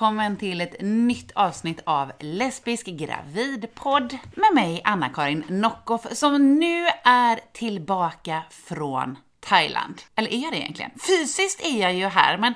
välkommen till ett nytt avsnitt av Lesbisk gravidpodd med mig, Anna-Karin Nockoff, som nu är tillbaka från Thailand. Eller är jag det egentligen? Fysiskt är jag ju här, men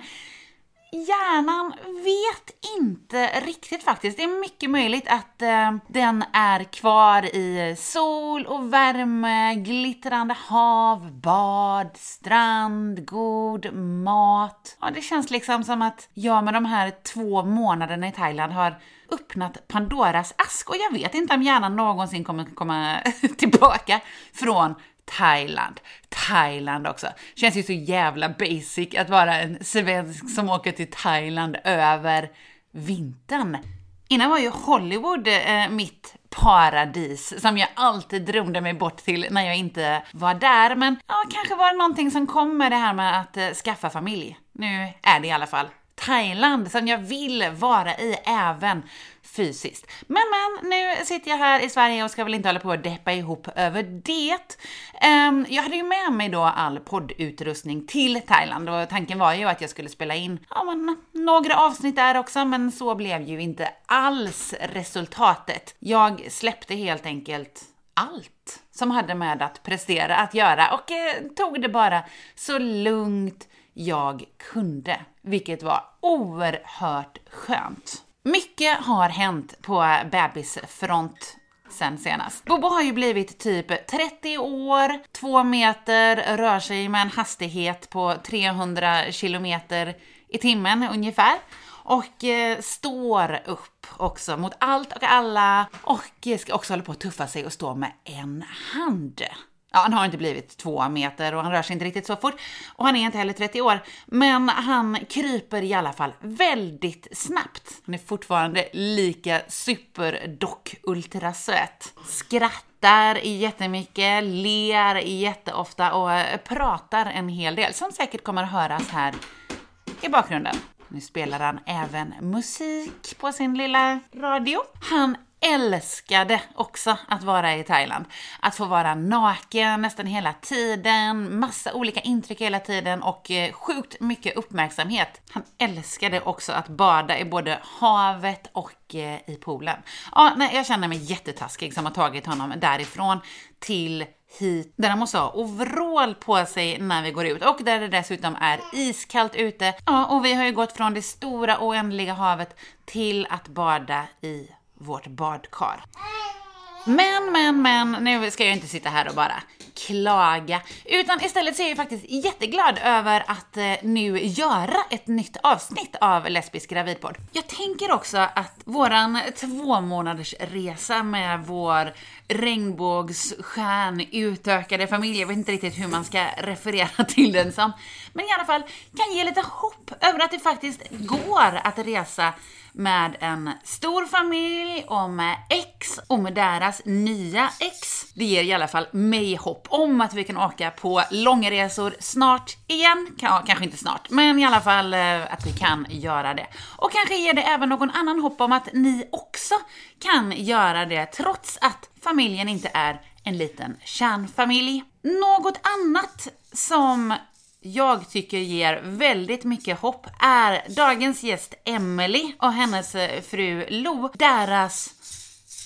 hjärnan vet inte riktigt faktiskt. Det är mycket möjligt att eh, den är kvar i sol och värme, glittrande hav, bad, strand, god mat. Ja, det känns liksom som att jag med de här två månaderna i Thailand har öppnat Pandoras ask och jag vet inte om hjärnan någonsin kommer komma tillbaka från Thailand. Thailand också. Känns ju så jävla basic att vara en svensk som åker till Thailand över vintern. Innan var ju Hollywood eh, mitt paradis som jag alltid drömde mig bort till när jag inte var där. Men ja, kanske var det någonting som kom med det här med att eh, skaffa familj. Nu är det i alla fall Thailand som jag vill vara i även fysiskt. Men men, nu sitter jag här i Sverige och ska väl inte hålla på att deppa ihop över det. Um, jag hade ju med mig då all poddutrustning till Thailand och tanken var ju att jag skulle spela in ja, men, några avsnitt där också, men så blev ju inte alls resultatet. Jag släppte helt enkelt allt som hade med att prestera att göra och eh, tog det bara så lugnt jag kunde, vilket var oerhört skönt. Mycket har hänt på bebisfront sen senast. Bobo har ju blivit typ 30 år, 2 meter, rör sig med en hastighet på 300 kilometer i timmen ungefär och eh, står upp också mot allt och alla och eh, ska också hålla på att tuffa sig och stå med en hand. Ja, han har inte blivit två meter och han rör sig inte riktigt så fort. Och han är inte heller 30 år. Men han kryper i alla fall väldigt snabbt. Han är fortfarande lika superdock ultrasöt. Skrattar jättemycket, ler jätteofta och eh, pratar en hel del. Som säkert kommer att höras här i bakgrunden. Nu spelar han även musik på sin lilla radio. Han älskade också att vara i Thailand. Att få vara naken nästan hela tiden, massa olika intryck hela tiden och eh, sjukt mycket uppmärksamhet. Han älskade också att bada i både havet och eh, i poolen. Ja, nej, jag känner mig jättetaskig som har tagit honom därifrån till hit, där han måste ha overall på sig när vi går ut och där det dessutom är iskallt ute. Ja, och vi har ju gått från det stora oändliga havet till att bada i vårt badkar. Men, men, men, nu ska jag inte sitta här och bara klaga, utan istället så är jag faktiskt jätteglad över att eh, nu göra ett nytt avsnitt av Lesbisk gravidpodd. Jag tänker också att våran två månaders resa med vår regnbågsstjärn utökade familj, jag vet inte riktigt hur man ska referera till den som, men i alla fall kan ge lite hopp över att det faktiskt går att resa med en stor familj och med ex och med deras nya ex. Det ger i alla fall mig hopp om att vi kan åka på långa resor snart igen. Ja, kanske inte snart, men i alla fall eh, att vi kan göra det. Och kanske ger det även någon annan hopp om att ni också kan göra det trots att familjen inte är en liten kärnfamilj. Något annat som jag tycker ger väldigt mycket hopp är dagens gäst Emily och hennes eh, fru Lo. Deras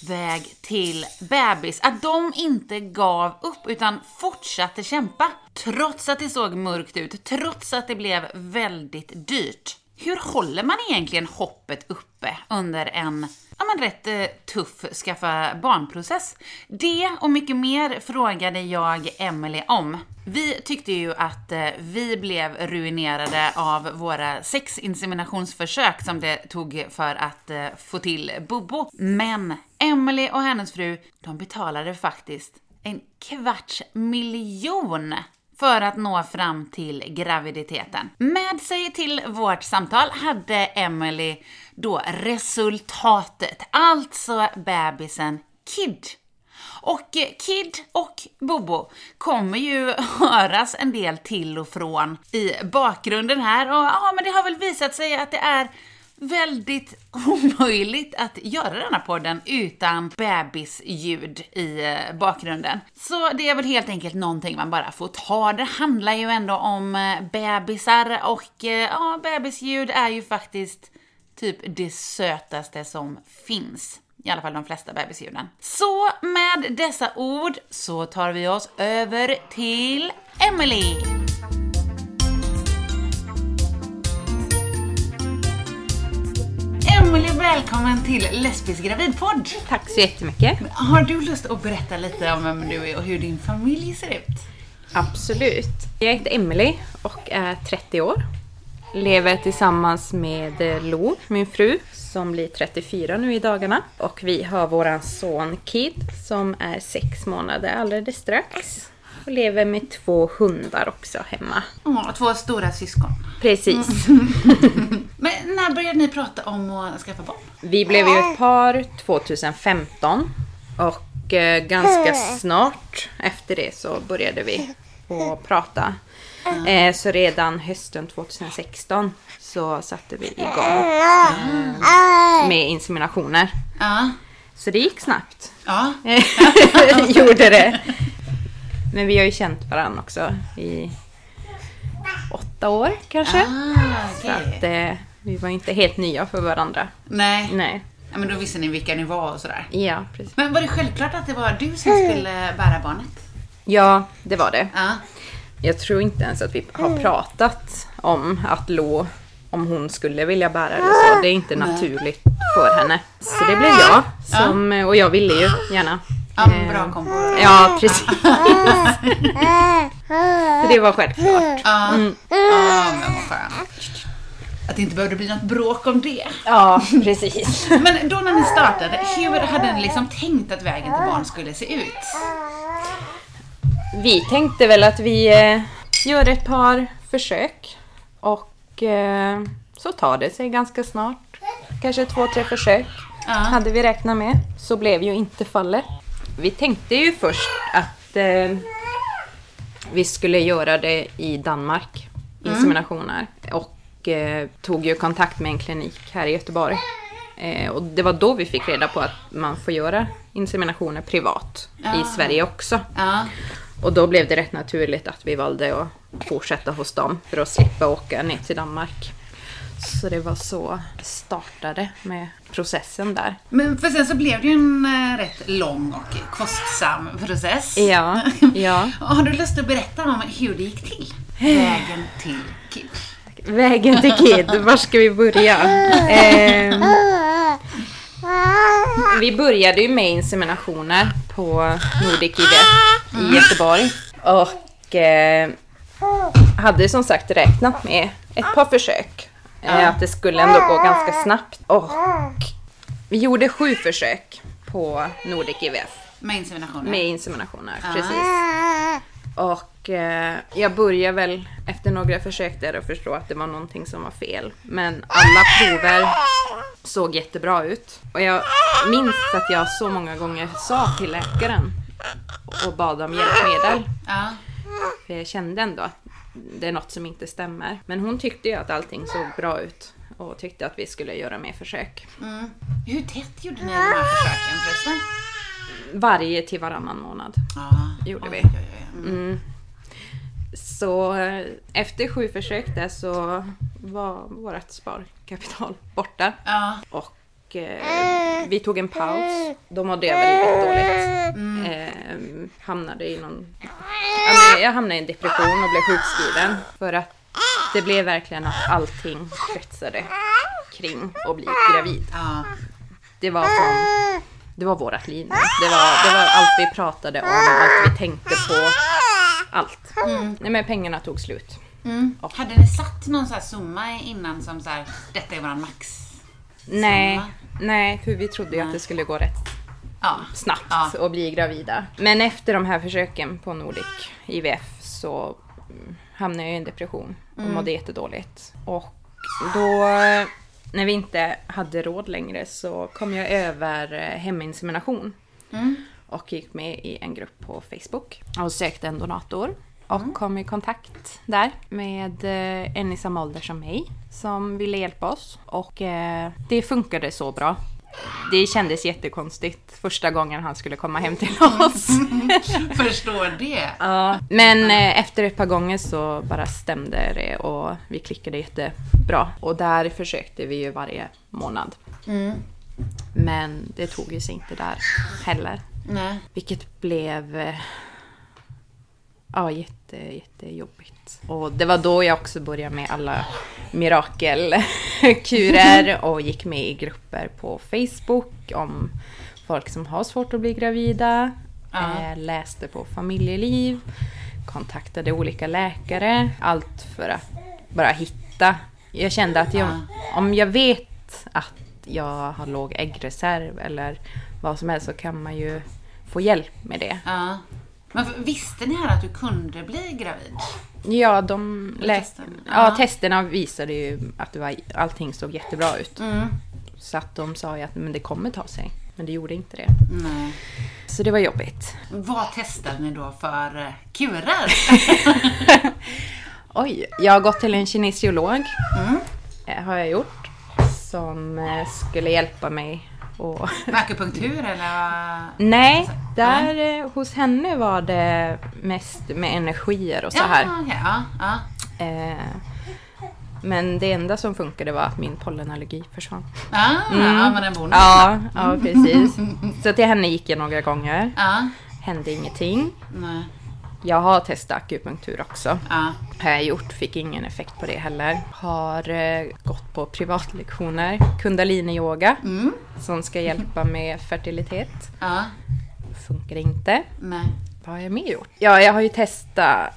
väg till bebis. Att de inte gav upp utan fortsatte kämpa. Trots att det såg mörkt ut, trots att det blev väldigt dyrt. Hur håller man egentligen hoppet uppe under en ja, men rätt eh, tuff skaffa barnprocess. Det och mycket mer frågade jag Emelie om. Vi tyckte ju att eh, vi blev ruinerade av våra sex inseminationsförsök som det tog för att eh, få till Bobo. Men Emelie och hennes fru, de betalade faktiskt en kvarts miljon för att nå fram till graviditeten. Med sig till vårt samtal hade Emily då resultatet, alltså bebisen Kid. Och Kid och Bobo kommer ju höras en del till och från i bakgrunden här och ja, men det har väl visat sig att det är väldigt omöjligt att göra denna podden utan bebisljud i eh, bakgrunden. Så det är väl helt enkelt någonting man bara får ta. Det handlar ju ändå om eh, bebisar och eh, ja, bebisljud är ju faktiskt typ det sötaste som finns. I alla fall de flesta bebisljuden. Så med dessa ord så tar vi oss över till Emily. Emily, välkommen till Lesbisk gravidpodd. Tack så jättemycket. Har du lust att berätta lite om vem du är och hur din familj ser ut? Absolut. Jag heter Emily och är 30 år. Lever tillsammans med Lo, min fru, som blir 34 nu i dagarna. Och vi har våran son Kid som är 6 månader alldeles strax. Och lever med två hundar också hemma. Oh, två stora syskon. Precis. Men när började ni prata om att skaffa barn? Vi blev ju ett par 2015 och eh, ganska snart efter det så började vi att prata. Eh, så redan hösten 2016 så satte vi igång eh, med inseminationer. Så det gick snabbt. Ja. Gjorde det. Men vi har ju känt varandra också i åtta år kanske. Ah, Så okej. att eh, vi var inte helt nya för varandra. Nej. Nej. Ja, men då visste ni vilka ni var och sådär. Ja, precis. Men var det självklart att det var du som skulle bära barnet? Ja, det var det. Ja. Jag tror inte ens att vi har pratat om att Lo, om hon skulle vilja bära eller så. Det är inte naturligt för henne. Så det blev jag. Som, Och jag ville ju gärna. Ja, men bra kombo. Ja, precis. Det var självklart. Ja. ja, men vad skönt. Att det inte behövde bli något bråk om det. Ja, precis. Men då när ni startade, hur hade ni liksom tänkt att vägen till barn skulle se ut? Vi tänkte väl att vi eh, gör ett par försök. Och eh, så tar det sig ganska snart. Kanske två, tre försök. Ja. hade vi räknat med. Så blev ju inte fallet. Vi tänkte ju först att eh, vi skulle göra det i Danmark, inseminationer. Och eh, tog ju kontakt med en klinik här i Göteborg. Eh, och det var då vi fick reda på att man får göra inseminationer privat Ja. i Sverige också. Ja. Och då blev det rätt naturligt att vi valde att fortsätta hos dem för att slippa åka ner till Danmark. Så det var så det startade med processen där. Men för sen så blev det ju en eh, rätt lång och kostsam process. Ja, ja. Har du lust att berätta om hur det gick till? Vägen till Kid. Vägen till Kid, var ska vi börja? Ehm, vi började ju med inseminationer på Nordic IVF i Göteborg. Och eh, hade som sagt räknat med ett par försök. Eh, att det skulle ändå gå ganska snabbt. Och vi gjorde sju försök på Nordic IVF. Med inseminationer. Med inseminationer, Ja. precis. Och eh, jag började väl efter några försök där att förstå att det var någonting som var fel. Men alla prover såg jättebra ut. Och jag minns att jag så många gånger sa till läkaren och bad om hjälpmedel. Ja. För jag kände ändå att det är något som inte stämmer. Men hon tyckte ju att allting såg bra ut och tyckte att vi skulle göra mer försök. Mm. Hur tätt gjorde ni de här försöken förresten? Varje till varannan månad. Ja. Gjorde Oj, vi. oj, oj. Mm. Mm. Så eh, efter sju försök där så var vårt sparkapital borta. Ja. Och eh, vi tog en paus. Då mådde jag väldigt dåligt. Eh, hamnade i någon... Jag hamnade i en depression och blev sjukskriven. För att det blev verkligen att allting kretsade kring att bli gravid. Ja. Det var som... Det var vårat liv nu. Det var, det var allt vi pratade om, allt vi tänkte på. Allt. Nej men pengarna tog slut. Mm. Hade ni satt någon så här summa innan som så här, detta är våran max? Nej, nej, för vi trodde ju att det skulle gå rätt Ja. snabbt Ja. att bli gravida. Men efter de här försöken på Nordic IVF så mm, hamnade jag i en depression och mådde jättedåligt. Och då, när vi inte hade råd längre så kom jag över eh, heminsemination. Mm. och gick med i en grupp på Facebook och sökte en donator. Och kom i kontakt där med eh, en i samma ålder som mig som ville hjälpa oss. Och eh, det funkade så bra. det kändes jättekonstigt första gången han skulle komma hem till oss. Förstår det. Ja, men eh, efter ett par gånger så bara stämde det och vi klickade jättebra. Och där försökte vi ju varje månad. Men det tog ju sig inte där heller. Nej. Vilket blev ja, jätte, jättejobbigt. Och det var då jag också började med alla mirakelkurer och gick med i grupper på Facebook om folk som har svårt att bli gravida. Ja. Eh, läste på familjeliv, kontaktade olika läkare. Allt för att bara hitta. Jag kände att jag, om jag vet att jag har låg äggreserv eller vad som helst så kan man ju få hjälp med det. Ja. Men visste ni här att du kunde bli gravid? Ja, de lä- Testen. ja, Ja. testerna visade ju att det var, allting såg jättebra ut. Mm. Så att de sa ju att men det kommer ta sig. Men det gjorde inte det. Nej. Så det var jobbigt. Vad testade ni då för eh, kurer? Oj, jag har gått till en kinesiolog. Mm. eh, Har jag gjort. Som eh, skulle hjälpa mig. Och Med akupunktur eller? Nej, där eh, hos henne var det mest med energier och så här. Ja, ja, ja. Eh, men det enda som funkade var att min pollenallergi försvann. Ja, ja, men en bonus. Ja, ja precis. Så till henne gick jag några gånger. Ja. Hände ingenting. Nej. Jag har testat akupunktur också. Ja. Har jag gjort, fick ingen effekt på det heller. Har eh, gått på privatlektioner, kundalini-yoga, Mm. som ska hjälpa med fertilitet. Ja. Funkar inte. Nej. Vad har jag mer gjort? Ja, jag har ju testat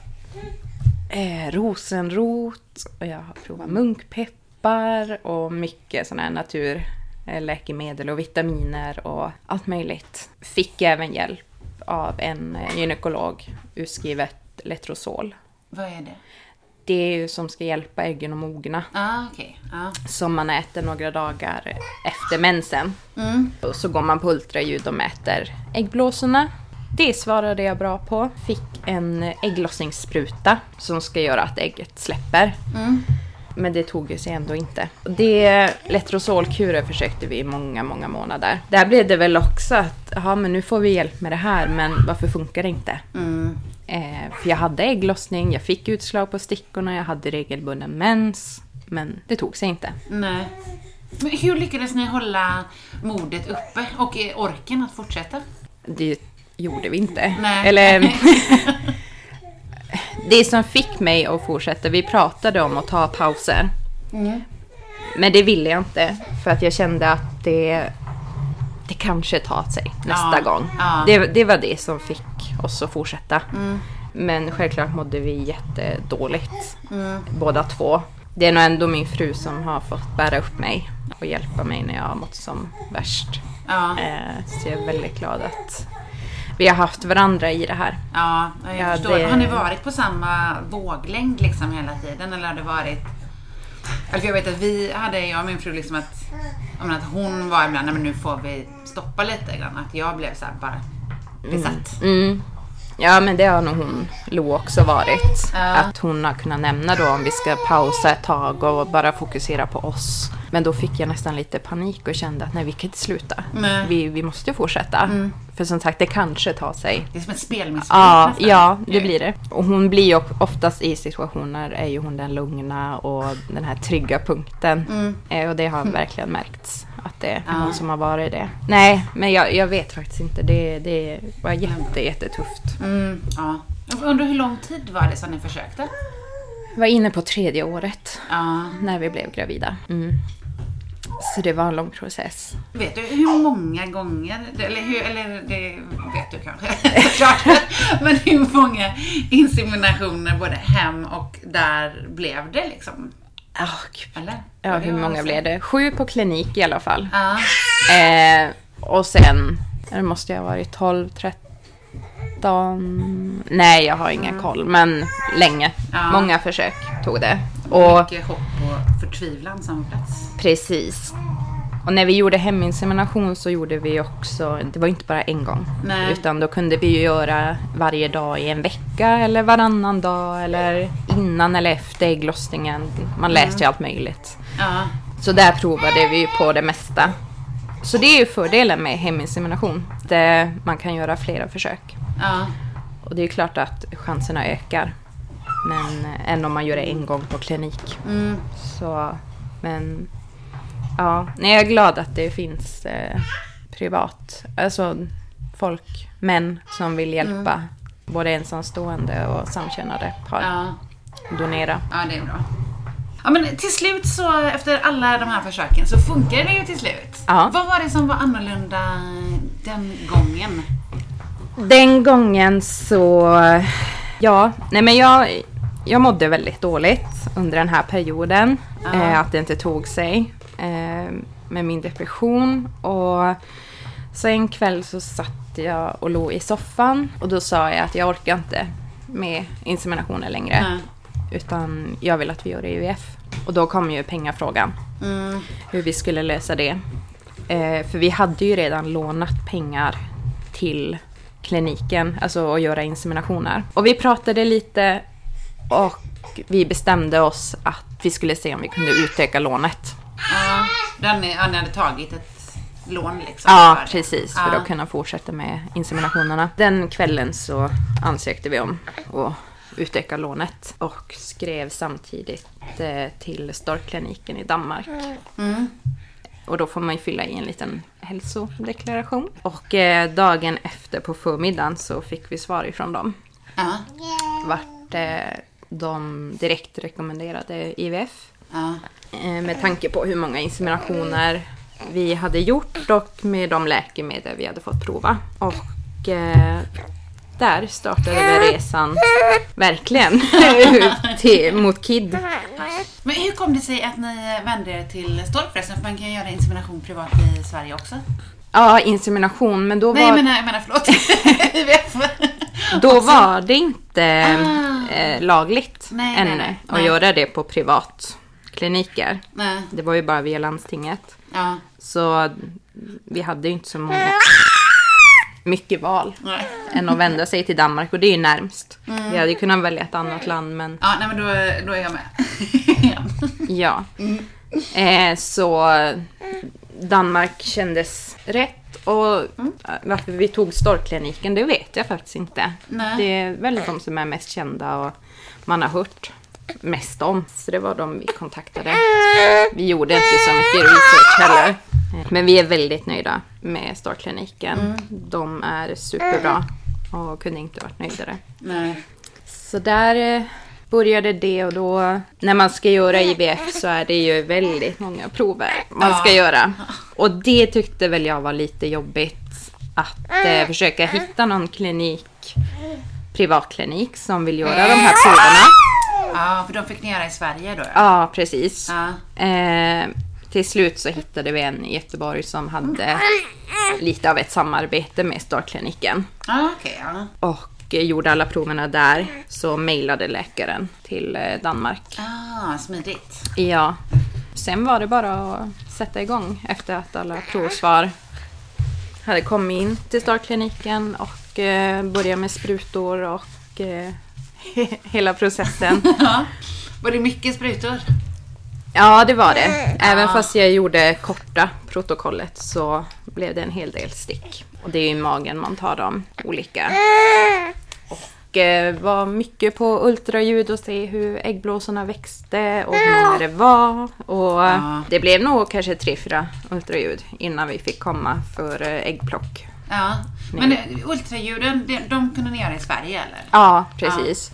eh, rosenrot och jag har provat munkpeppar och mycket sådana här naturläkemedel och vitaminer och allt möjligt. Fick även hjälp av en gynekolog utskrivet Letrozol. Vad är det? Det är ju som ska hjälpa äggen att mogna. Ja, okej. Ja. Som man äter några dagar efter mensen. Mm. Och så går man på ultraljud och mäter äggblåsorna. Det svarade jag bra på. Fick en ägglossningsspruta som ska göra att ägget släpper. Mm. Men det tog ju sig ändå inte. Det Letrosolkurer försökte vi i många, många månader. Där blev det väl också att, ja men nu får vi hjälp med det här, men varför funkar det inte? Mm. Eh, för jag hade ägglossning, jag fick utslag på stickorna, jag hade regelbunden mens. Men det tog sig inte. Nej. Men hur lyckades ni hålla modet uppe och orken att fortsätta? Det gjorde vi inte. Nej. Eller... det som fick mig att fortsätta, vi pratade om att ta pauser. Mm. Men det ville jag inte. För att jag kände att det, det kanske tar sig nästa Ja, gång. ja. Det, det var det som fick oss att fortsätta. Mm. Men självklart mådde vi jättedåligt. Mm. Båda två. Det är nog ändå min fru som har fått bära upp mig och hjälpa mig när jag har mått som värst. Ja. Eh, så jag är väldigt glad att vi har haft varandra i det här. Ja, jag Ja, förstår. det- Har ni varit på samma våglängd liksom hela tiden eller har det varit... Alltså jag vet att vi hade, jag och min fru liksom att, jag menar att hon var ibland, nej men nu får vi stoppa lite grann. Att jag blev så bara besatt. Mm. Ja, men det har nog hon, Lo, också varit. Ja. Att hon har kunnat nämna då om vi ska pausa ett tag och bara fokusera på oss. Men då fick jag nästan lite panik och kände att nej, vi kan inte sluta. Nej. Vi, vi måste fortsätta. För som sagt, det kanske tar sig. Det är som ett spelmissbruk Ja, nästan. ja, det blir det. Och hon blir ju oftast i situationer, är ju hon den lugna och den här trygga punkten. Mm. Eh, Och det har verkligen märkts att det är Ja. hon som har varit det. Nej, men jag, jag vet faktiskt inte. Det, det var jätte, jättetufft. Mm, ja. Jag undrar hur lång tid var det som ni försökte? Jag var inne på tredje året Ja. när vi blev gravida. Mm. Så det var en lång process. Vet du hur många gånger, eller, hur, eller det vet du kanske såklart, men hur många inseminationer både hem och där blev det liksom? Oh, gud. Eller? Ja, hur många blev det? Sju på klinik i alla fall. Ja. Eh, och sen, det måste jag ha varit 12, 13... Nej, jag har ingen koll, men länge. Ja. Många försök tog det. Och Mycket hopp och förtvivlan som plats. precis. Och när vi gjorde heminsemination så gjorde vi också, det var inte bara en gång. Nej. Utan då kunde vi göra varje dag i en vecka eller varannan dag eller innan eller efter ägglossningen. Man läste ju allt möjligt. Ja. Så där provade vi på det mesta. Så det är ju fördelen med heminsemination. Man kan göra flera försök. Ja. Och det är klart att chanserna ökar. Men eh, än om man gör det en gång på klinik. Mm. Så, men ja, nej, jag är glad att det finns eh, privat, alltså folk, män som vill hjälpa både ensamstående och samkönade par. Ja. Donera. ja, det är bra. Ja, men till slut så, efter alla de här försöken, så funkar det ju till slut. Ja. Vad var det som var annorlunda den gången? Den gången så, ja, nej men jag, jag mådde väldigt dåligt under den här perioden. Ja. Eh, att det inte tog sig eh, med min depression. Och så en kväll så satt jag och låg i soffan och då sa jag att jag orkar inte med inseminationer längre. Nej. Utan jag vill att vi gör IVF. Och då kom ju pengafrågan. Mm. Hur vi skulle lösa det. Eh, för vi hade ju redan lånat pengar till kliniken, alltså att göra inseminationer. Och vi pratade lite och vi bestämde oss att vi skulle se om vi kunde utöka lånet. Ja, den, ja, ni hade tagit ett lån liksom? Ja, för precis. För Ja. att kunna fortsätta med inseminationerna. Den kvällen så ansökte vi om att utöka lånet och skrev samtidigt eh, till Storkkliniken i Danmark. Mm. Och då får man ju fylla i en liten hälsodeklaration. Och eh, dagen efter på förmiddagen så fick vi svar ifrån dem. Ja. Vart eh, de direkt rekommenderade IVF. Ja. Eh, med tanke på hur många inseminationer vi hade gjort och med de läkemedel vi hade fått prova. Och eh, där startade väl resan verkligen till, mot KID. Men hur kom det sig att ni vände er till Stork förresten? För man kan ju göra insemination privat i Sverige också. Ja, insemination, men då Nej, var, jag menar, jag menar förlåt. IVF. Då var det inte Ah. eh, lagligt Nej, ännu nej, nej. att göra det på privatkliniker. Det var ju bara via landstinget. Ja. Så vi hade ju inte så många, mycket val. Nej. än att vända sig till Danmark och det är ju närmst. Vi hade ju kunnat välja ett annat land men Ja, nej men då, då är jag med. ja. Eh, så Danmark kändes rätt och eh, varför vi tog Storkliniken det vet jag faktiskt inte. Nej. Det är väl de som är mest kända och man har hört mest om. Så det var de vi kontaktade. Vi gjorde inte så mycket research heller. Men vi är väldigt nöjda med Storkliniken. De är superbra och kunde inte varit nöjdare. Nej. Så där eh, började det och då när man ska göra IVF så är det ju väldigt många prover man ska göra. Och det tyckte väl jag var lite jobbigt att eh, försöka hitta någon klinik, privatklinik som vill göra de här proverna. Ja, för de fick ni göra i Sverige då? Ja, precis. Ja. Eh, till slut så hittade vi en i Göteborg som hade lite av ett samarbete med Starkliniken. Ja, okej. ja. Och eh, gjorde alla proverna där. Så mejlade läkaren till eh, Danmark. Ah, smidigt. Ja. Sen var det bara att sätta igång efter att alla provsvar hade kommit in till Starkliniken och eh, börja med sprutor och eh, hela processen. Ja. Var det mycket sprutor? Ja, det var det. Även fast jag gjorde korta protokollet så blev det en hel del stick. Och det är ju i magen man tar dem olika. Var mycket på ultraljud och se hur äggblåsorna växte och hur många det var. Och Ja. det blev nog kanske tre, fyra ultraljud innan vi fick komma för eh, äggplock. Ja. Men ultraljuden, de, de kunde ni göra i Sverige eller? Ja, precis.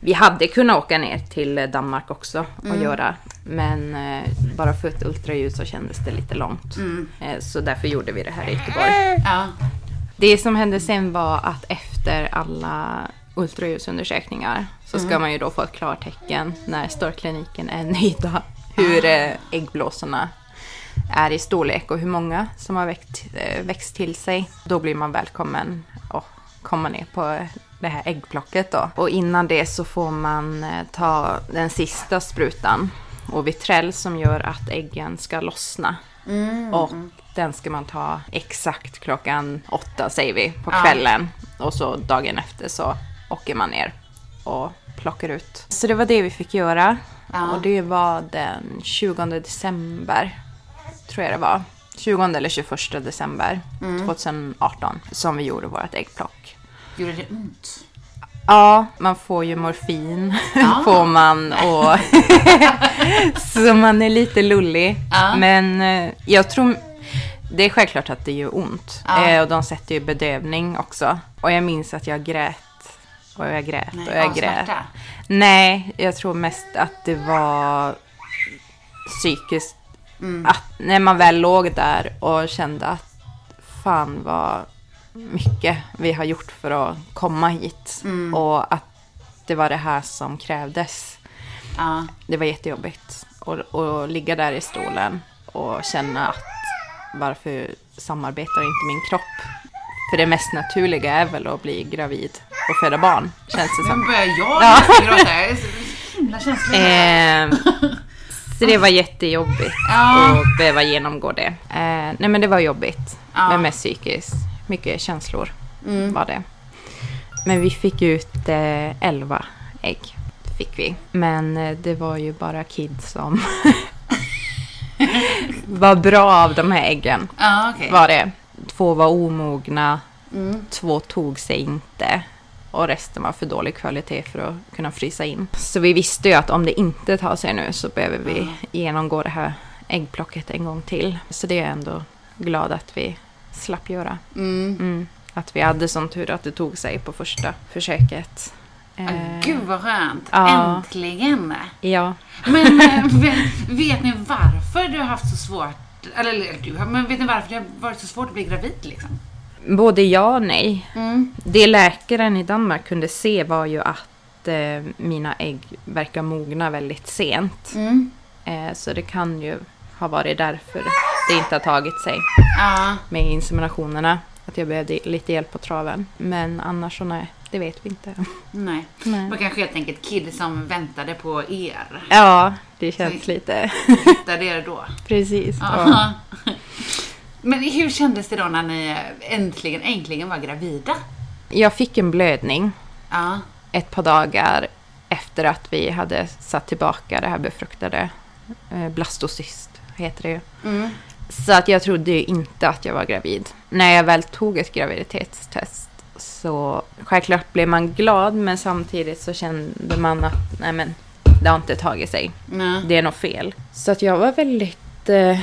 Vi hade kunnat åka ner till eh, Danmark också och göra. Men eh, bara för ett ultraljud så kändes det lite långt. Eh, så därför gjorde vi det här i Göteborg. Ja. Det som hände sen var att efter alla ultraljudsundersökningar så ska man ju då få ett klartecken när Storkliniken är nöjda hur eh, äggblåsorna är i storlek och hur många som har växt, eh, växt till sig. Då blir man välkommen att komma ner på det här äggplocket då. Och innan det så får man eh, ta den sista sprutan och Vitrell som gör att äggen ska lossna. Och den ska man ta exakt klockan åtta säger vi på Ja. kvällen. Och så dagen efter så åker man ner och plockar ut. Så det var det vi fick göra. Ja. Och det var den 20 december tror jag det var. 20 eller 21 december Mm. 2018 som vi gjorde vårt äggplock. Gjorde det ont? Ja, man får ju morfin. Ja. får man. Och så man är lite lullig. Ja. Men eh, jag tror... Det är självklart att det gör ont. Ja. Eh, och de sätter ju bedövning också. Och jag minns att jag grät. Och jag grät Nej, och jag grät. smärta? Nej, jag tror mest att det var psykiskt. Mm. Att när man väl låg där och kände att fan vad mycket vi har gjort för att komma hit. Mm. Och att det var det här som krävdes. Ja. Det var jättejobbigt att ligga där i stolen och känna att varför samarbetar inte min kropp? För det mest naturliga är väl att bli gravid och föda barn, känns det som. Nu börjar jag Ja. gråta. Jag är så himla känslig. Eh, så det var jättejobbigt Ja. att behöva genomgå det. Eh, nej men det var jobbigt, Ja. men mest psykiskt. Mycket känslor Mm. var det. Men vi fick ut eh, 11 ägg. Fick vi. Men eh, det var ju bara Kid som var bra av de här äggen. Ja, okej. Var det. Två var omogna, Mm. två tog sig inte. Och resten var för dålig kvalitet för att kunna frysa in. Så vi visste ju att om det inte tar sig nu så behöver vi Mm. genomgå det här äggplocket en gång till. Så det är jag ändå glad att vi slapp göra. Mm. Mm. Att vi hade sån tur att det tog sig på första försöket. Eh, Gud vad skönt. Ja. Äntligen. Ja. Men eh, vet, vet ni varför du har haft så svårt, eller, du, men vet ni varför det har varit så svårt att bli gravid liksom? Både ja och nej. Mm. Det läkaren i Danmark kunde se var ju att eh, mina ägg verkar mogna väldigt sent. Mm. Eh, så det kan ju ha varit därför det inte har tagit sig Ja. med inseminationerna. Att jag behövde lite hjälp på traven. Men annars så nej, det vet vi inte. Nej. Nej. var kanske helt enkelt kid som väntade på er. Ja, det känns lite. Hittade er då. Precis. Ja. Ja. Men hur kändes det då när ni äntligen, äntligen var gravida? Jag fick en blödning Ja. ett par dagar efter att vi hade satt tillbaka det här befruktade eh, blastocyst, heter det ju. Mm. Så att jag trodde ju inte att jag var gravid. När jag väl tog ett graviditetstest så självklart blev man glad men samtidigt så kände man att nej men det har inte tagit sig. Nej. Det är något fel. Så att jag var väldigt eh,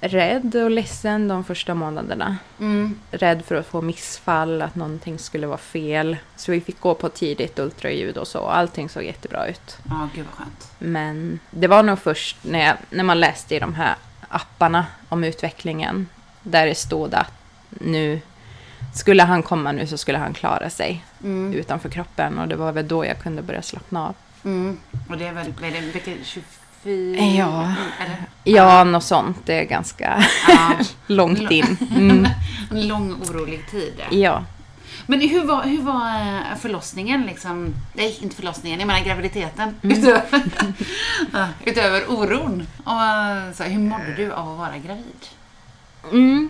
rädd och ledsen de första månaderna. Mm. Rädd för att få missfall, att någonting skulle vara fel. Så vi fick gå på tidigt ultraljud och så. Allting såg jättebra ut. Ja, gud vad skönt. Men det var nog först när, jag, när man läste i de här apparna om utvecklingen. Där det stod att nu skulle han komma nu så skulle han klara sig Mm. utanför kroppen. Och det var väl då jag kunde börja slappna av. Mm. Och det är väl, vad är det, vilket, 24? Ja. Eller? Ja, något sånt. Det är ganska Ja. långt in. Mm. En lång orolig tid. Ja. Men hur var, hur var eh, förlossningen liksom? Nej, inte förlossningen, jag menar graviditeten. Mm. Utöver, utöver oron. Och, eh, så, hur mådde du av att vara gravid? Mm.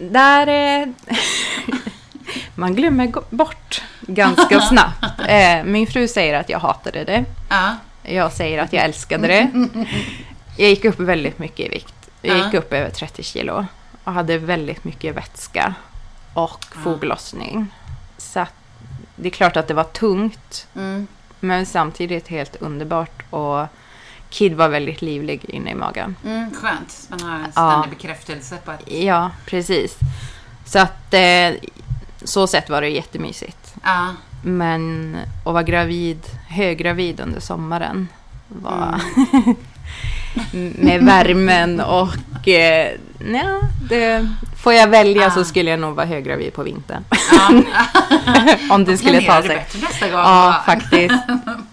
Där... Eh, man glömmer bort ganska snabbt. Eh, min fru säger att jag hatade det. Ja. Jag säger att jag älskade det. Jag gick upp väldigt mycket i vikt. Jag gick upp över 30 kilo. Och hade väldigt mycket vätska. Och foglossning. Så det är klart att det var tungt. Mm. Men samtidigt helt underbart. Och Kid var väldigt livlig inne i magen. Mm, skönt. Man har en Ja. ständig bekräftelse på att... Ja, precis. Så att eh, så sett var det jättemysigt. Ja. Men att vara gravid, höggravid under sommaren var med värmen och eh, ja, det, får jag välja Ah. så skulle jag nog vara höggravid på vintern. ja. Om det skulle ta det sig. bättre nästa gång. Ja, faktiskt.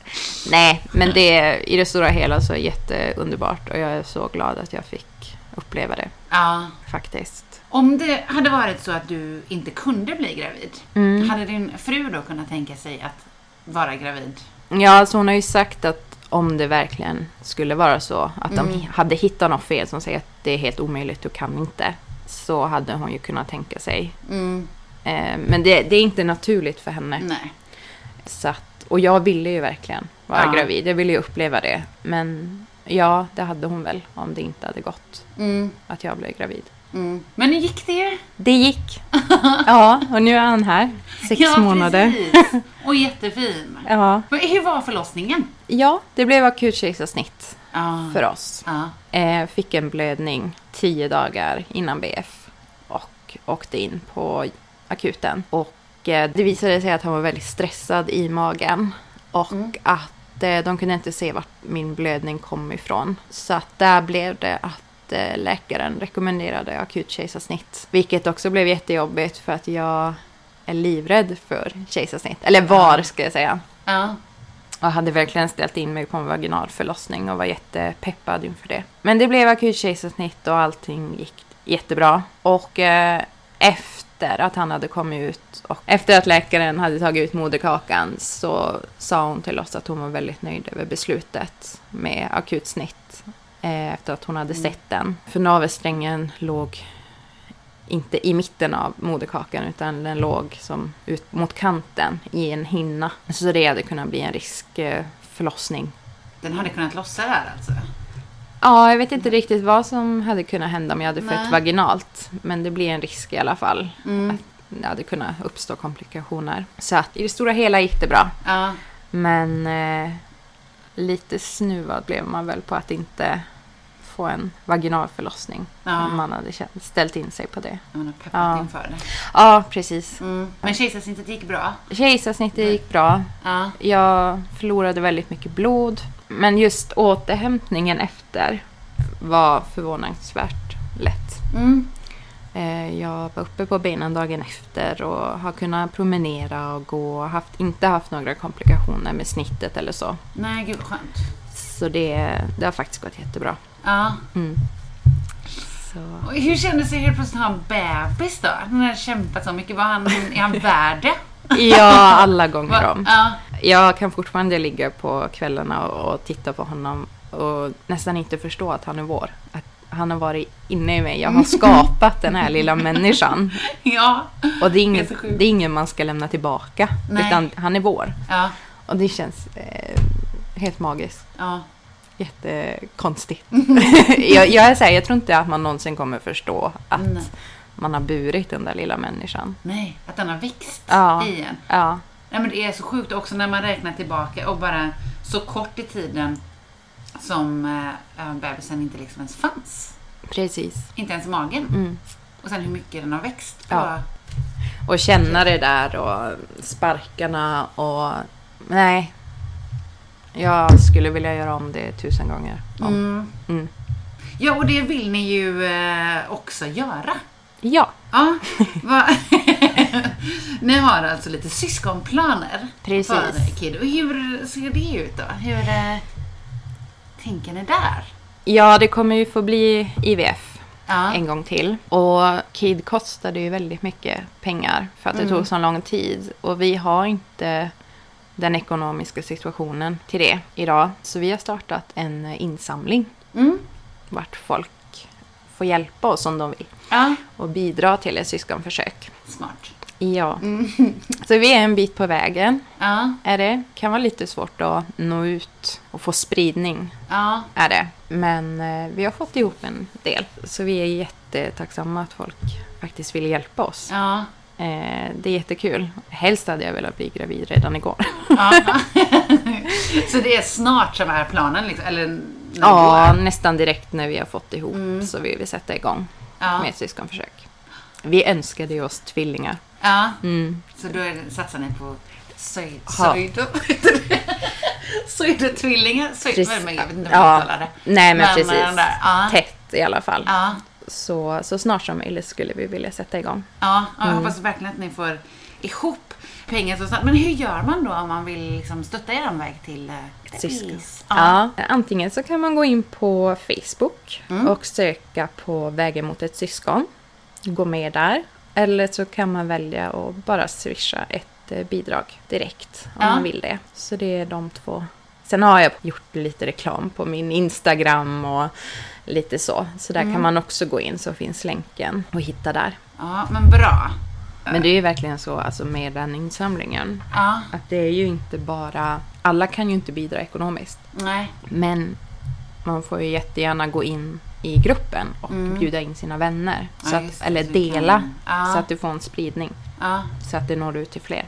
Nej, men det, i det stora hela så är jätteunderbart och jag är så glad att jag fick uppleva det Ja. faktiskt. Om det hade varit så att du inte kunde bli gravid, Mm. hade din fru då kunnat tänka sig att vara gravid? Ja, alltså hon har ju sagt att om det verkligen skulle vara så att de Mm. hade hittat något fel som säger att det är helt omöjligt, du kan inte. Så hade hon ju kunnat tänka sig. Mm. Eh, men det, det är inte naturligt för henne. Nej. Så att Och jag ville ju verkligen vara Ja. gravid. Jag ville ju uppleva det. Men ja, det hade hon väl om det inte hade gått Mm. att jag blev gravid. Mm. Men nu gick det. Det gick. Ja, och nu är han här. Sex ja, månader. Precis. Och jättefin. Ja. Men Hur var förlossningen? ja, det blev akut kejsarsnitt Ja. för oss. Ja. Eh, fick en blödning tio dagar innan BF och åkte in på akuten. Och det visade sig att han var väldigt stressad i magen och att eh, de kunde inte se vart min blödning kom ifrån. Så att där blev det att eh, läkaren rekommenderade akut kejsarsnitt. Vilket också blev jättejobbigt för att jag är livrädd för kejsarsnitt. Eller var ska jag säga. Ja. Och hade verkligen ställt in mig på en vaginal förlossning och var jättepeppad inför det. Men det blev akut kejsarsnitt och allting gick jättebra. Och eh, efter att han hade kommit ut och efter att läkaren hade tagit ut moderkakan så sa hon till oss att hon var väldigt nöjd över beslutet med akut snitt. Eh, efter att hon hade sett den. För navelsträngen låg inte i mitten av moderkakan utan den låg som ut mot kanten i en hinna. Så det hade kunnat bli en risk eh, förlossning. Den hade kunnat lossa där alltså? Ja, jag vet inte riktigt vad som hade kunnat hända om jag hade Nej. fött vaginalt. Men det blir en risk i alla fall. Mm. Att det hade kunnat uppstå komplikationer. Så att i det stora hela gick det bra. Ja. Men eh, lite snuvad blev man väl på att inte få en vaginal förlossning. Ja. Man hade känt- ställt in sig på det. Man har peppat Ja. inför det. Ja, precis. Mm. Men kejsarsnittet gick bra? Kejsarsnittet gick bra. Ja. Jag förlorade väldigt mycket blod. Men just återhämtningen efter var förvånansvärt lätt. Mm. Eh, Jag var uppe på benen dagen efter och har kunnat promenera och gå. och Haft, inte haft några komplikationer med snittet eller så. Nej, gud vad skönt. Så det, det har faktiskt gått jättebra. Ja. Mm. Så. Och hur kändes det helt plötsligt att ha en bebis då? Han hade kämpat så mycket. Var han, är han värd det? Ja, alla gånger om. Ja. Jag kan fortfarande ligga på kvällarna och, och titta på honom och nästan inte förstå att han är vår. Att han har varit inne i mig. Jag har skapat den här lilla människan. Ja. Och det är, ingen, Det är det är ingen man ska lämna tillbaka. Nej. Utan han är vår. Ja. Och det känns eh, helt magiskt. Ja. Jättekonstigt. jag, jag är så här, jag tror inte att man någonsin kommer förstå att Nej. man har burit den där lilla människan. Nej, att den har växt Ja. i en. Ja, Nej, men det är så sjukt också när man räknar tillbaka och bara så kort i tiden som äh, bebisen inte liksom ens fanns. precis. Inte ens magen. Mm. Och sen hur mycket den har växt. På, Ja. Och känna det där och sparkarna och... Nej. Jag skulle vilja göra om det tusen gånger. Mm. Mm. Ja, och det vill ni ju eh, också göra. Ja, Ja, va? Ni har alltså lite syskonplaner Precis. för Kid. Och hur ser det ut då? Hur eh, tänker ni där? ja, det kommer ju få bli IVF Ja, en gång till. Och KID kostade ju väldigt mycket pengar för att det Mm. tog så lång tid. Och vi har inte den ekonomiska situationen till det idag. Så vi har startat en insamling mm. vart folk får hjälpa oss om de vill ja. och bidra till ett syskonförsök. smart. Ja, Mm. så vi är en bit på vägen. Ja, Är det kan vara lite svårt att nå ut och få spridning. ja, Är det. Men eh, vi har fått ihop en del. Så vi är jättetacksamma att folk faktiskt vill hjälpa oss. ja. Eh, det är jättekul. Helst hade jag velat bli gravid redan igår. ja. Så det är snart som är planen? Liksom, eller ja, nästan direkt när vi har fått ihop Mm. så vill vi sätta igång Ja. med ett syskonförsök. Vi önskade ju oss tvillingar. ja. Mm. Så då är satsar ni på söjd... Ja. Söjd... Söjdetvillingar? Söjd... Jag vet inte hur man Ja. det. Nej men, Men, precis. där, ja. Tätt i alla fall. Ja, Så, så snart som möjligt skulle vi vilja sätta igång. ja, ja jag Mm. hoppas verkligen att ni får ihop pengar så snabbt. Men hur gör man då om man vill liksom stötta er väg till eh, Ett syskon. bebis? Ja. Antingen så kan man gå in på Facebook Mm. och söka på Vägen mot ett syskon. Gå med där. Eller så kan man välja att bara swisha ett eh, bidrag direkt om Ja. man vill det. Så det är de två. Sen har jag gjort lite reklam på min Instagram och lite så. Så där Mm. kan man också gå in så finns länken och hitta där. Ja, men bra. Men det är ju verkligen så alltså med den insamlingen. Ja, Att det är ju inte bara... Alla kan ju inte bidra ekonomiskt. nej. Men man får ju jättegärna gå in i gruppen och bjuda in sina vänner. Mm. Ja, Så att, eller så dela. Ja. Så att du får en spridning. Ja. Så att det når ut till fler.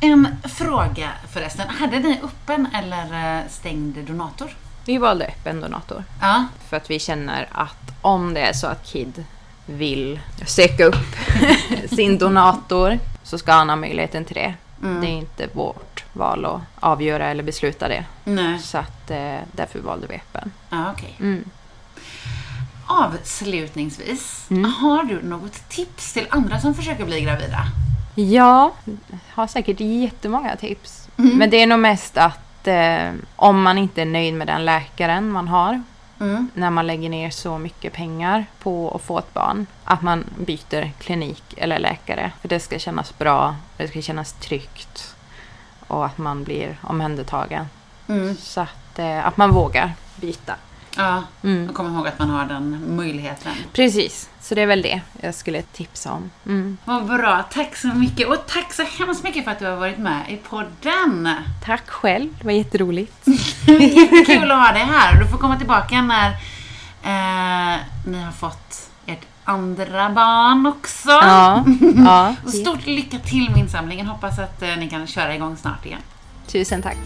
En fråga förresten. Hade ni öppen eller eh, stängd donator? Vi valde öppen donator. Ja. För att vi känner att om det är så att KID vill söka upp sin donator så ska han ha möjligheten till det. Mm. Det är inte vårt val att avgöra eller besluta det. Nej. Så att eh, därför valde vi öppen. Ja, okej. Mm. Avslutningsvis, har du något tips till andra som försöker bli gravida? Ja, har säkert jättemånga tips. Mm. Men det är nog mest att eh, om man inte är nöjd med den läkaren man har Mm. när man lägger ner så mycket pengar på att få ett barn. Att man byter klinik eller läkare. För det ska kännas bra, det ska kännas tryggt. Och att man blir omhändertagen. Mm. Så att, eh, att man vågar byta. Ja, Mm. och kom ihåg att man har den möjligheten. Precis, så det är väl det jag skulle tipsa om. Mm. Vad bra, tack så mycket. Och tack så hemskt mycket för att du har varit med i podden. Tack själv, det var jätteroligt. Jättekul att ha dig här. Du får komma tillbaka när eh, ni har fått ert andra barn också. Ja, ja. Och stort lycka till med insamlingen. Hoppas att eh, ni kan köra igång snart igen. Tusen tack.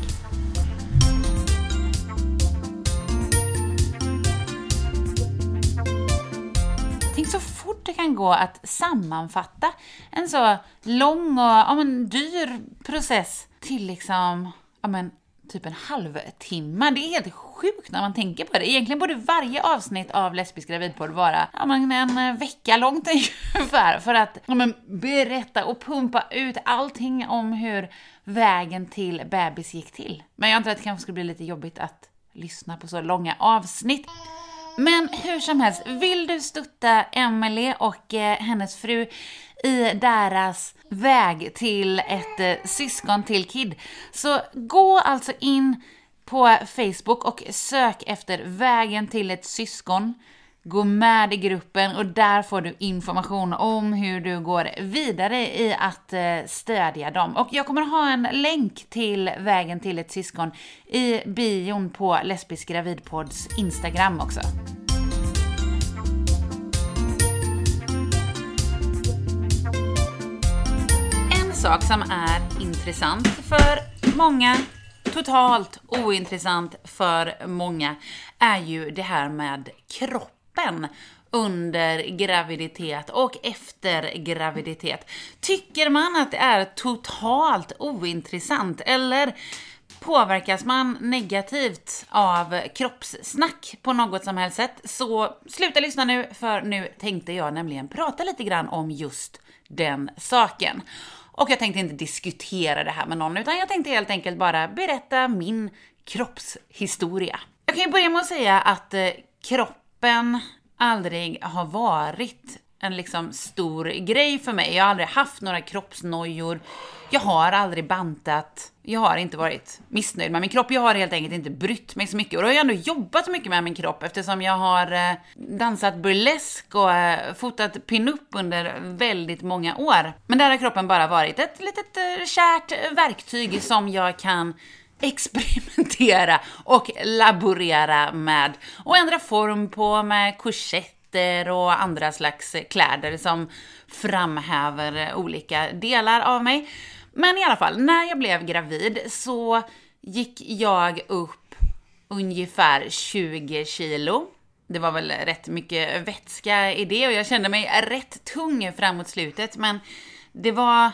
Tänk så fort det kan gå att sammanfatta en så lång och ja, men, dyr process till liksom, ja, men, typ en halvtimme. Det är helt sjukt när man tänker på det. Egentligen borde varje avsnitt av Lesbisk gravidpodd vara ja, men, en eh, vecka långt ungefär för att ja, men, berätta och pumpa ut allting om hur vägen till bebis gick till. Men jag antar att det kanske skulle bli lite jobbigt att lyssna på så långa avsnitt. Men hur som helst, vill du stötta Emily och eh, hennes fru i deras väg till ett eh, syskon till Kid, så gå alltså in på Facebook och sök efter vägen till ett syskon. Gå med i gruppen och där får du information om hur du går vidare i att eh, stödja dem. Och jag kommer ha en länk till vägen till ett syskon i bion på Lesbisk gravidpods Instagram också. En sak som är intressant för många, totalt ointressant för många, är ju det här med kroppen under graviditet och efter graviditet. Tycker man att det är totalt ointressant eller Påverkas man negativt av kroppssnack på något som helst sätt så sluta lyssna nu för nu tänkte jag nämligen prata lite grann om just den saken. Och jag tänkte inte diskutera det här med någon utan jag tänkte helt enkelt bara berätta min kroppshistoria. Jag kan ju börja med att säga att eh, kropp kroppen aldrig har varit en liksom stor grej för mig. Jag har aldrig haft några kroppsnojor. Jag har aldrig bantat. Jag har inte varit missnöjd med min kropp. Jag har helt enkelt inte brytt mig så mycket. Och då har jag ändå jobbat så mycket med min kropp eftersom jag har eh, dansat burlesk och eh, fotat pinup under väldigt många år. Men där har kroppen bara varit ett litet eh, kärt verktyg som jag kan experimentera och laborera med och ändra form på med korsetter och andra slags kläder som framhäver olika delar av mig. Men i alla fall, när jag blev gravid så gick jag upp ungefär 20 kilo. Det var väl rätt mycket vätska i det och jag kände mig rätt tung framåt slutet men det var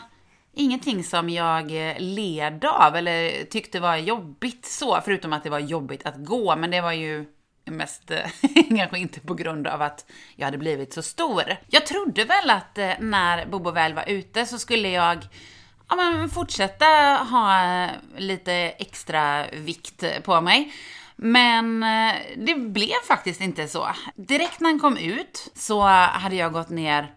ingenting som jag eh, led av eller tyckte var jobbigt så, förutom att det var jobbigt att gå, men det var ju mest eh, kanske inte på grund av att jag hade blivit så stor. Jag trodde väl att eh, när Bobo väl var ute så skulle jag ja, men fortsätta ha lite extra vikt på mig. Men det blev faktiskt inte så. Direkt när han kom ut så hade jag gått ner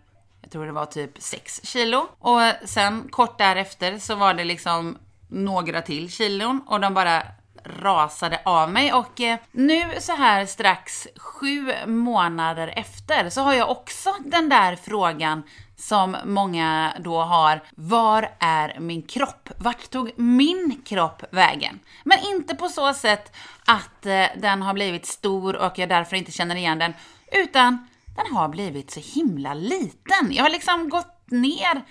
tror det var typ 6 kilo. Och sen kort därefter så var det liksom några till kilon och de bara rasade av mig och eh, nu så här strax sju månader efter så har jag också den där frågan som många då har. Var är min kropp? Vart tog min kropp vägen? Men inte på så sätt att eh, den har blivit stor och jag därför inte känner igen den, utan den har blivit så himla liten. Jag har liksom gått ner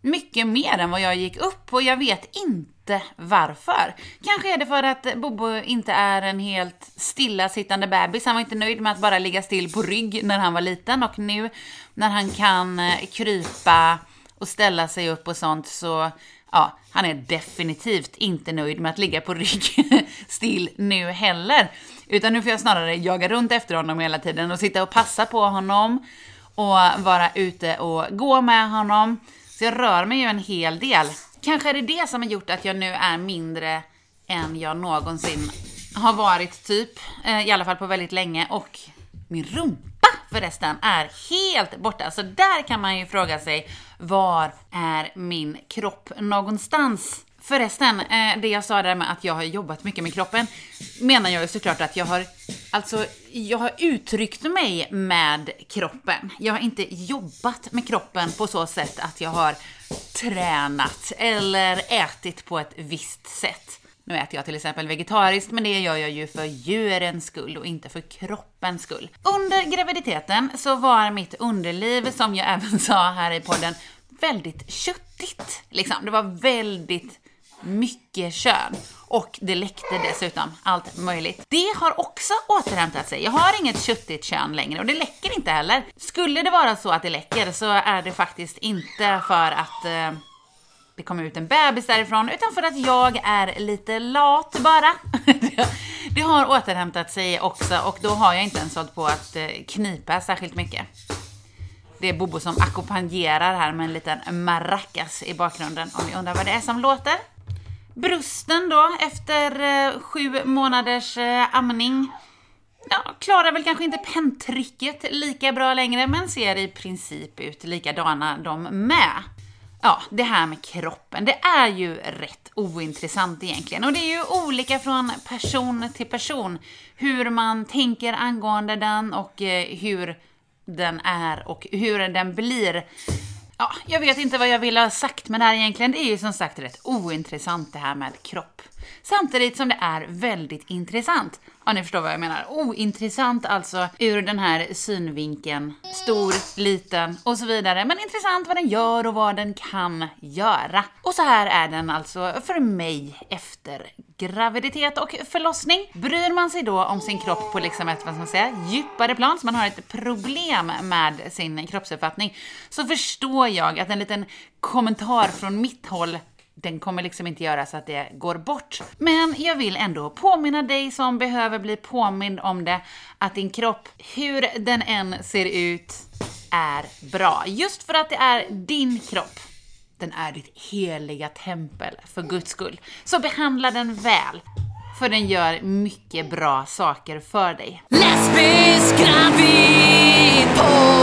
mycket mer än vad jag gick upp och jag vet inte varför. Kanske är det för att Bobo inte är en helt stillasittande bebis. Han var inte nöjd med att bara ligga still på rygg när han var liten och nu när han kan eh, krypa och ställa sig upp och sånt så ja, han är definitivt inte nöjd med att ligga på rygg still nu heller. Utan nu får jag snarare jaga runt efter honom hela tiden och sitta och passa på honom och vara ute och gå med honom. Så jag rör mig ju en hel del. Kanske är det det som har gjort att jag nu är mindre än jag någonsin har varit typ, eh, i alla fall på väldigt länge. Och min rumpa förresten är helt borta. Så där kan man ju fråga sig, var är min kropp någonstans? Förresten, eh, det jag sa där med att jag har jobbat mycket med kroppen, menar jag ju såklart att jag har, alltså, jag har uttryckt mig med kroppen. Jag har inte jobbat med kroppen på så sätt att jag har tränat eller ätit på ett visst sätt. Nu äter jag till exempel vegetariskt, men det gör jag ju för djurens skull och inte för kroppens skull. Under graviditeten så var mitt underliv, som jag även sa här i podden, väldigt köttigt. Liksom. Det var väldigt mycket kön. Och det läckte dessutom allt möjligt. Det har också återhämtat sig. Jag har inget köttigt kön längre och det läcker inte heller. Skulle det vara så att det läcker så är det faktiskt inte för att eh, det kommer ut en bebis därifrån, utan för att jag är lite lat bara. det har återhämtat sig också och då har jag inte ens hållit på att eh, knipa särskilt mycket. Det är Bobo som ackompanjerar här med en liten maracas i bakgrunden om ni undrar vad det är som låter. Brusten då, efter eh, sju månaders eh, amning, ja, klarar väl kanske inte penntricket lika bra längre, men ser i princip ut likadana de med. Ja, det här med kroppen, det är ju rätt ointressant egentligen. Och det är ju olika från person till person hur man tänker angående den och eh, hur den är och hur den blir. Ja, jag vet inte vad jag vill ha sagt med det här egentligen. Det är ju som sagt rätt ointressant det här med kropp. Samtidigt som det är väldigt intressant. Ja, ni förstår vad jag menar. Ointressant alltså ur den här synvinkeln. Stor, liten och så vidare. Men intressant vad den gör och vad den kan göra. Och så här är den alltså för mig efter graviditet och förlossning. Bryr man sig då om sin kropp på liksom ett, vad ska man säga, djupare plan, så man har ett problem med sin kroppsuppfattning, så förstår jag att en liten kommentar från mitt håll den kommer liksom inte göra så att det går bort. Men jag vill ändå påminna dig som behöver bli påmind om det, att din kropp, hur den än ser ut, är bra. Just för att det är din kropp. Den är ditt heliga tempel, för guds skull. Så behandla den väl, för den gör mycket bra saker för dig. Lesbisk gravid på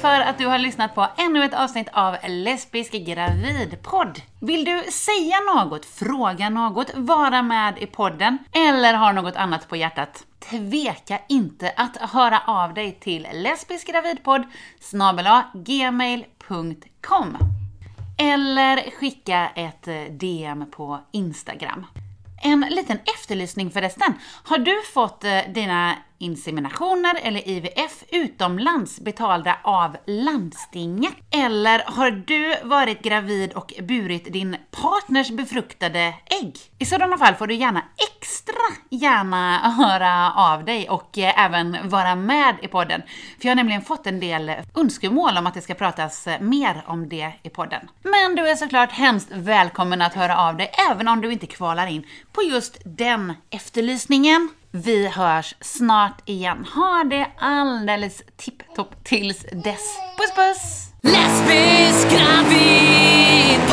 för att du har lyssnat på ännu ett avsnitt av Lesbisk gravidpodd. Vill du säga något, fråga något, vara med i podden eller har något annat på hjärtat? Tveka inte att höra av dig till lesbiskgravidpodd gmail.com eller skicka ett eh, DM på Instagram. En liten efterlysning förresten. Har du fått eh, dina inseminationer eller IVF utomlands betalda av landstinget? Eller har du varit gravid och burit din partners befruktade ägg? I sådana fall får du gärna extra gärna höra av dig och eh, även vara med i podden. För jag har nämligen fått en del önskemål om att det ska pratas eh, mer om det i podden. Men du är såklart hemskt välkommen att höra av dig även om du inte kvalar in på just den efterlysningen. Vi hörs snart igen. Ha det alldeles tipptopp tills dess. Puss puss! Lesbisk gravidpodd!